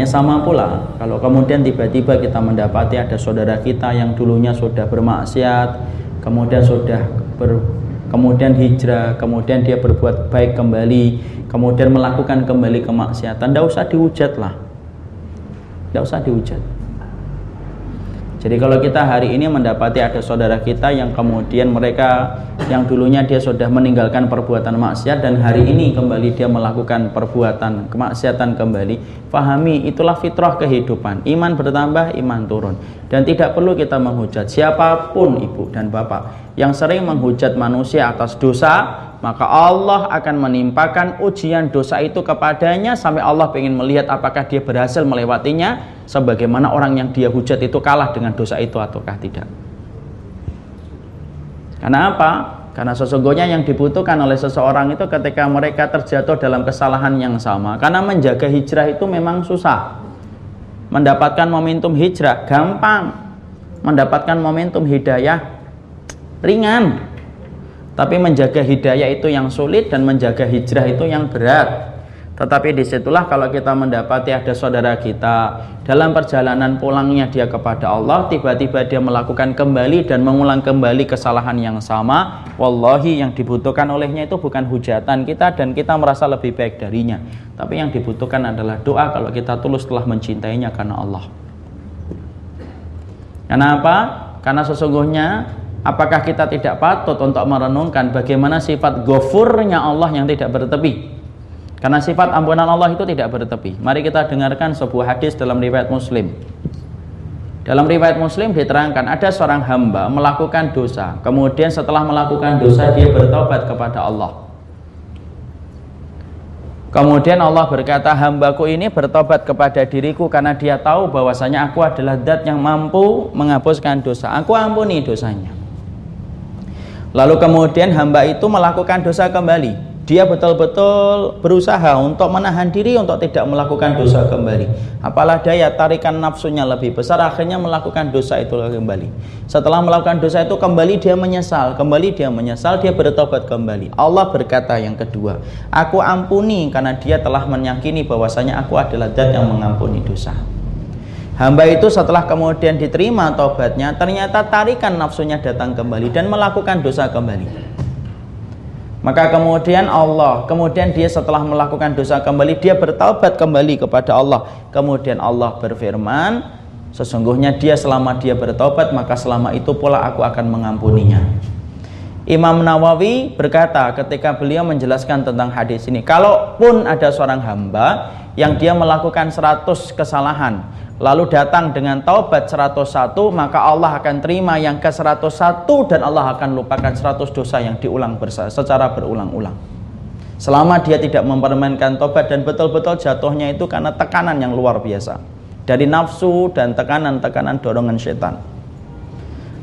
Makanya sama pula kalau kemudian tiba-tiba kita mendapati ada saudara kita yang dulunya sudah bermaksiat, kemudian sudah ber, kemudian hijrah, kemudian dia berbuat baik kembali, kemudian melakukan kembali kemaksiatan, tidak usah dihujat lah. Tidak usah dihujat. Jadi kalau kita hari ini mendapati ada saudara kita yang kemudian mereka yang dulunya dia sudah meninggalkan perbuatan maksiat dan hari ini kembali dia melakukan perbuatan kemaksiatan kembali, fahami itulah fitrah kehidupan. Iman bertambah, iman turun. Dan tidak perlu kita menghujat siapa pun ibu dan bapak yang sering menghujat manusia atas dosa, maka Allah akan menimpakan ujian dosa itu kepadanya sampai Allah ingin melihat apakah dia berhasil melewatinya sebagaimana orang yang dia hujat itu kalah dengan dosa itu ataukah tidak. Karena apa? Karena sesungguhnya yang dibutuhkan oleh seseorang itu ketika mereka terjatuh dalam kesalahan yang sama. Karena menjaga hijrah itu memang susah. Mendapatkan momentum hijrah gampang. Mendapatkan momentum hidayah ringan tapi menjaga hidayah itu yang sulit dan menjaga hijrah itu yang berat. Tetapi di situlah kalau kita mendapati ada saudara kita dalam perjalanan pulangnya dia kepada Allah, tiba-tiba dia melakukan kembali dan mengulang kembali kesalahan yang sama. Wallahi yang dibutuhkan olehnya itu bukan hujatan kita dan kita merasa lebih baik darinya. Tapi yang dibutuhkan adalah doa kalau kita tulus telah mencintainya karena Allah. Kenapa? Karena sesungguhnya Apakah kita tidak patut untuk merenungkan bagaimana sifat gofurnya Allah yang tidak bertepi? Karena sifat ampunan Allah itu tidak bertepi. Mari kita dengarkan sebuah hadis dalam riwayat Muslim. Dalam riwayat Muslim diterangkan ada seorang hamba melakukan dosa, kemudian setelah melakukan dosa dia bertobat kepada Allah. Kemudian Allah berkata, hambaku ini bertobat kepada diriku karena dia tahu bahwasanya aku adalah zat yang mampu menghapuskan dosa. Aku ampuni dosanya. Lalu kemudian hamba itu melakukan dosa kembali. Dia betul-betul berusaha untuk menahan diri untuk tidak melakukan dosa kembali. Apalah daya tarikan nafsunya lebih besar akhirnya melakukan dosa itu kembali. Setelah melakukan dosa itu kembali dia menyesal, kembali dia menyesal, dia bertobat kembali. Allah berkata yang kedua, aku ampuni karena dia telah menyakini bahwasanya aku adalah zat yang mengampuni dosa. Hamba itu setelah kemudian diterima tobatnya, ternyata tarikan nafsunya datang kembali dan melakukan dosa kembali. Maka kemudian Allah, kemudian dia setelah melakukan dosa kembali, dia bertaubat kembali kepada Allah. Kemudian Allah berfirman, sesungguhnya dia selama dia bertobat, maka selama itu pula aku akan mengampuninya. Imam Nawawi berkata ketika beliau menjelaskan tentang hadis ini, kalaupun ada seorang hamba yang dia melakukan 100 kesalahan, lalu datang dengan taubat 101 maka Allah akan terima yang ke 101 dan Allah akan lupakan 100 dosa yang diulang secara berulang-ulang. Selama dia tidak mempermainkan taubat dan betul-betul jatuhnya itu karena tekanan yang luar biasa. Dari nafsu dan tekanan-tekanan dorongan setan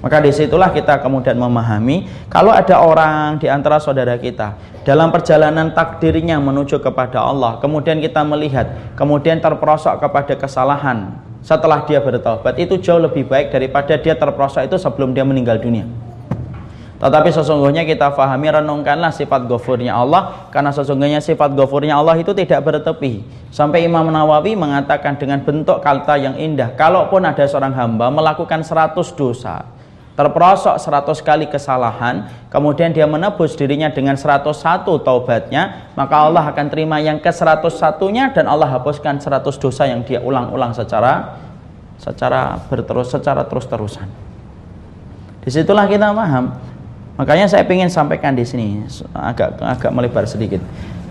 maka di situlah kita kemudian memahami kalau ada orang di antara saudara kita dalam perjalanan takdirnya menuju kepada Allah kemudian kita melihat kemudian terperosok kepada kesalahan setelah dia bertobat itu jauh lebih baik daripada dia terprosok itu sebelum dia meninggal dunia. Tetapi sesungguhnya kita fahami renungkanlah sifat gofurnya Allah karena sesungguhnya sifat gofurnya Allah itu tidak bertepi. Sampai Imam Nawawi mengatakan dengan bentuk kata yang indah, kalaupun ada seorang hamba melakukan 100 dosa, terperosok 100 kali kesalahan, kemudian dia menebus dirinya dengan 101 taubatnya, maka Allah akan terima yang ke 101-nya dan Allah hapuskan 100 dosa yang dia ulang-ulang secara secara berterus secara terus-terusan. Di situlah kita paham. Makanya saya ingin sampaikan di sini agak agak melebar sedikit.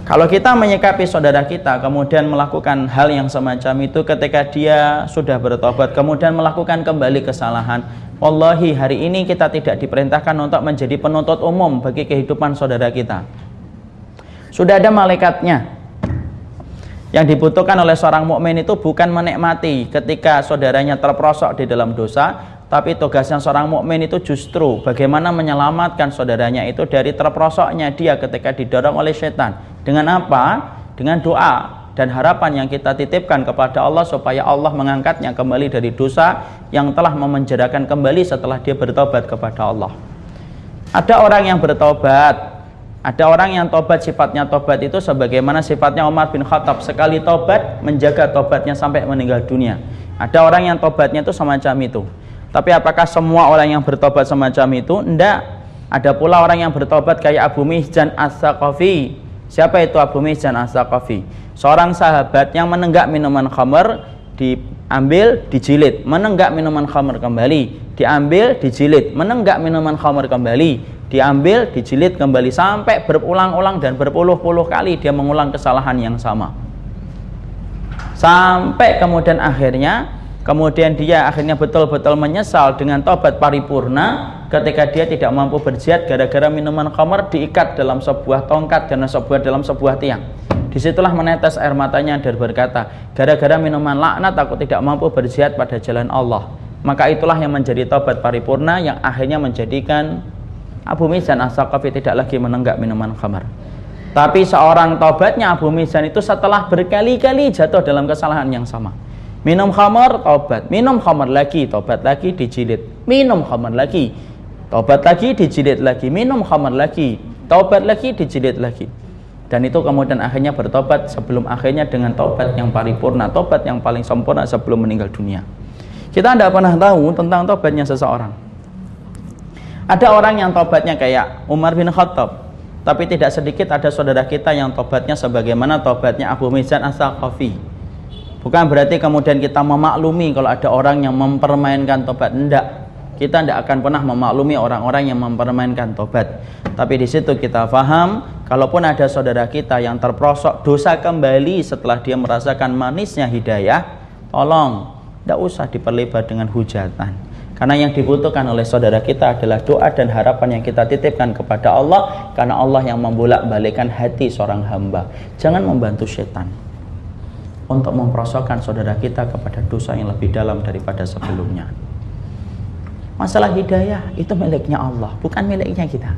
Kalau kita menyikapi saudara kita kemudian melakukan hal yang semacam itu ketika dia sudah bertobat kemudian melakukan kembali kesalahan Wallahi hari ini kita tidak diperintahkan untuk menjadi penuntut umum bagi kehidupan saudara kita Sudah ada malaikatnya Yang dibutuhkan oleh seorang mukmin itu bukan menikmati ketika saudaranya terperosok di dalam dosa tapi tugasnya seorang mukmin itu justru bagaimana menyelamatkan saudaranya itu dari terperosoknya dia ketika didorong oleh setan. Dengan apa? Dengan doa dan harapan yang kita titipkan kepada Allah supaya Allah mengangkatnya kembali dari dosa yang telah memenjarakan kembali setelah dia bertobat kepada Allah. Ada orang yang bertobat, Ada orang yang tobat sifatnya tobat itu sebagaimana sifatnya Umar bin Khattab sekali tobat menjaga tobatnya sampai meninggal dunia. Ada orang yang tobatnya itu semacam itu. Tapi apakah semua orang yang bertobat semacam itu? Tidak. Ada pula orang yang bertobat kayak Abu Mihjan As-Saqafi. Siapa itu Abu Mihjan As-Saqafi? Seorang sahabat yang menenggak minuman khamr diambil dijilid, menenggak minuman khamr kembali, diambil dijilid, menenggak minuman khamr kembali, diambil, dijilid kembali sampai berulang-ulang dan berpuluh-puluh kali dia mengulang kesalahan yang sama. Sampai kemudian akhirnya kemudian dia akhirnya betul-betul menyesal dengan tobat paripurna ketika dia tidak mampu berjihad gara-gara minuman khamar diikat dalam sebuah tongkat dan sebuah dalam sebuah tiang. Di situlah menetes air matanya dan berkata, gara-gara minuman laknat aku tidak mampu berjihad pada jalan Allah. Maka itulah yang menjadi tobat paripurna yang akhirnya menjadikan Abu Mizan As-Saqafi tidak lagi menenggak minuman khamar. Tapi seorang tobatnya Abu Mizan itu setelah berkali-kali jatuh dalam kesalahan yang sama. Minum khamar, tobat. Minum khamar lagi, tobat lagi, dijilid. Minum khamar lagi, tobat lagi, dijilid lagi. Minum khamar lagi, tobat lagi, dijilid lagi. Dan itu kemudian akhirnya bertobat sebelum akhirnya dengan tobat yang paripurna, tobat yang paling sempurna sebelum meninggal dunia. Kita tidak pernah tahu tentang tobatnya seseorang. Ada orang yang tobatnya kayak Umar bin Khattab, tapi tidak sedikit ada saudara kita yang tobatnya sebagaimana tobatnya Abu Mizan As-Saqafi. Bukan berarti kemudian kita memaklumi kalau ada orang yang mempermainkan tobat. Tidak. Kita tidak akan pernah memaklumi orang-orang yang mempermainkan tobat. Tapi di situ kita faham, kalaupun ada saudara kita yang terprosok dosa kembali setelah dia merasakan manisnya hidayah, tolong tidak usah diperlebar dengan hujatan karena yang dibutuhkan oleh saudara kita adalah doa dan harapan yang kita titipkan kepada Allah karena Allah yang membolak-balikan hati seorang hamba. Jangan membantu setan untuk memperosokkan saudara kita kepada dosa yang lebih dalam daripada sebelumnya. Masalah hidayah itu miliknya Allah, bukan miliknya kita.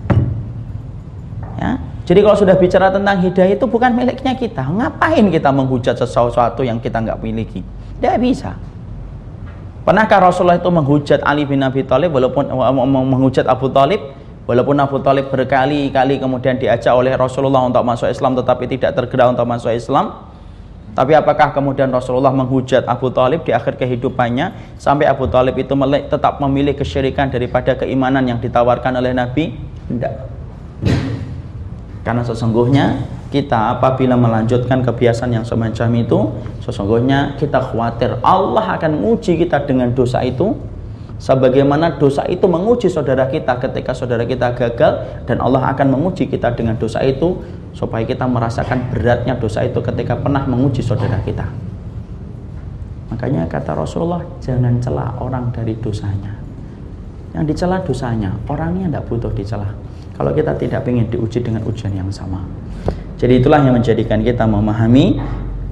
Ya. Jadi kalau sudah bicara tentang hidayah itu bukan miliknya kita. Ngapain kita menghujat sesuatu yang kita nggak miliki? Tidak bisa. Pernahkah Rasulullah itu menghujat Ali bin Abi Thalib walaupun menghujat Abu Thalib walaupun Abu Thalib berkali-kali kemudian diajak oleh Rasulullah untuk masuk Islam tetapi tidak tergerak untuk masuk Islam? Tapi apakah kemudian Rasulullah menghujat Abu Talib di akhir kehidupannya sampai Abu Talib itu tetap memilih kesyirikan daripada keimanan yang ditawarkan oleh Nabi? Tidak. Karena sesungguhnya kita apabila melanjutkan kebiasaan yang semacam itu sesungguhnya kita khawatir Allah akan menguji kita dengan dosa itu sebagaimana dosa itu menguji saudara kita ketika saudara kita gagal dan Allah akan menguji kita dengan dosa itu supaya kita merasakan beratnya dosa itu ketika pernah menguji saudara kita. Makanya kata Rasulullah jangan celah orang dari dosanya. Yang dicela dosanya orangnya tidak butuh dicela. Kalau kita tidak ingin diuji dengan ujian yang sama. Jadi itulah yang menjadikan kita memahami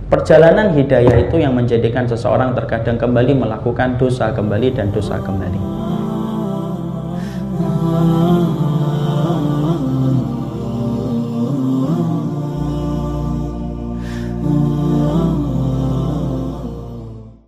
Perjalanan hidayah itu yang menjadikan seseorang terkadang kembali melakukan dosa kembali dan dosa kembali.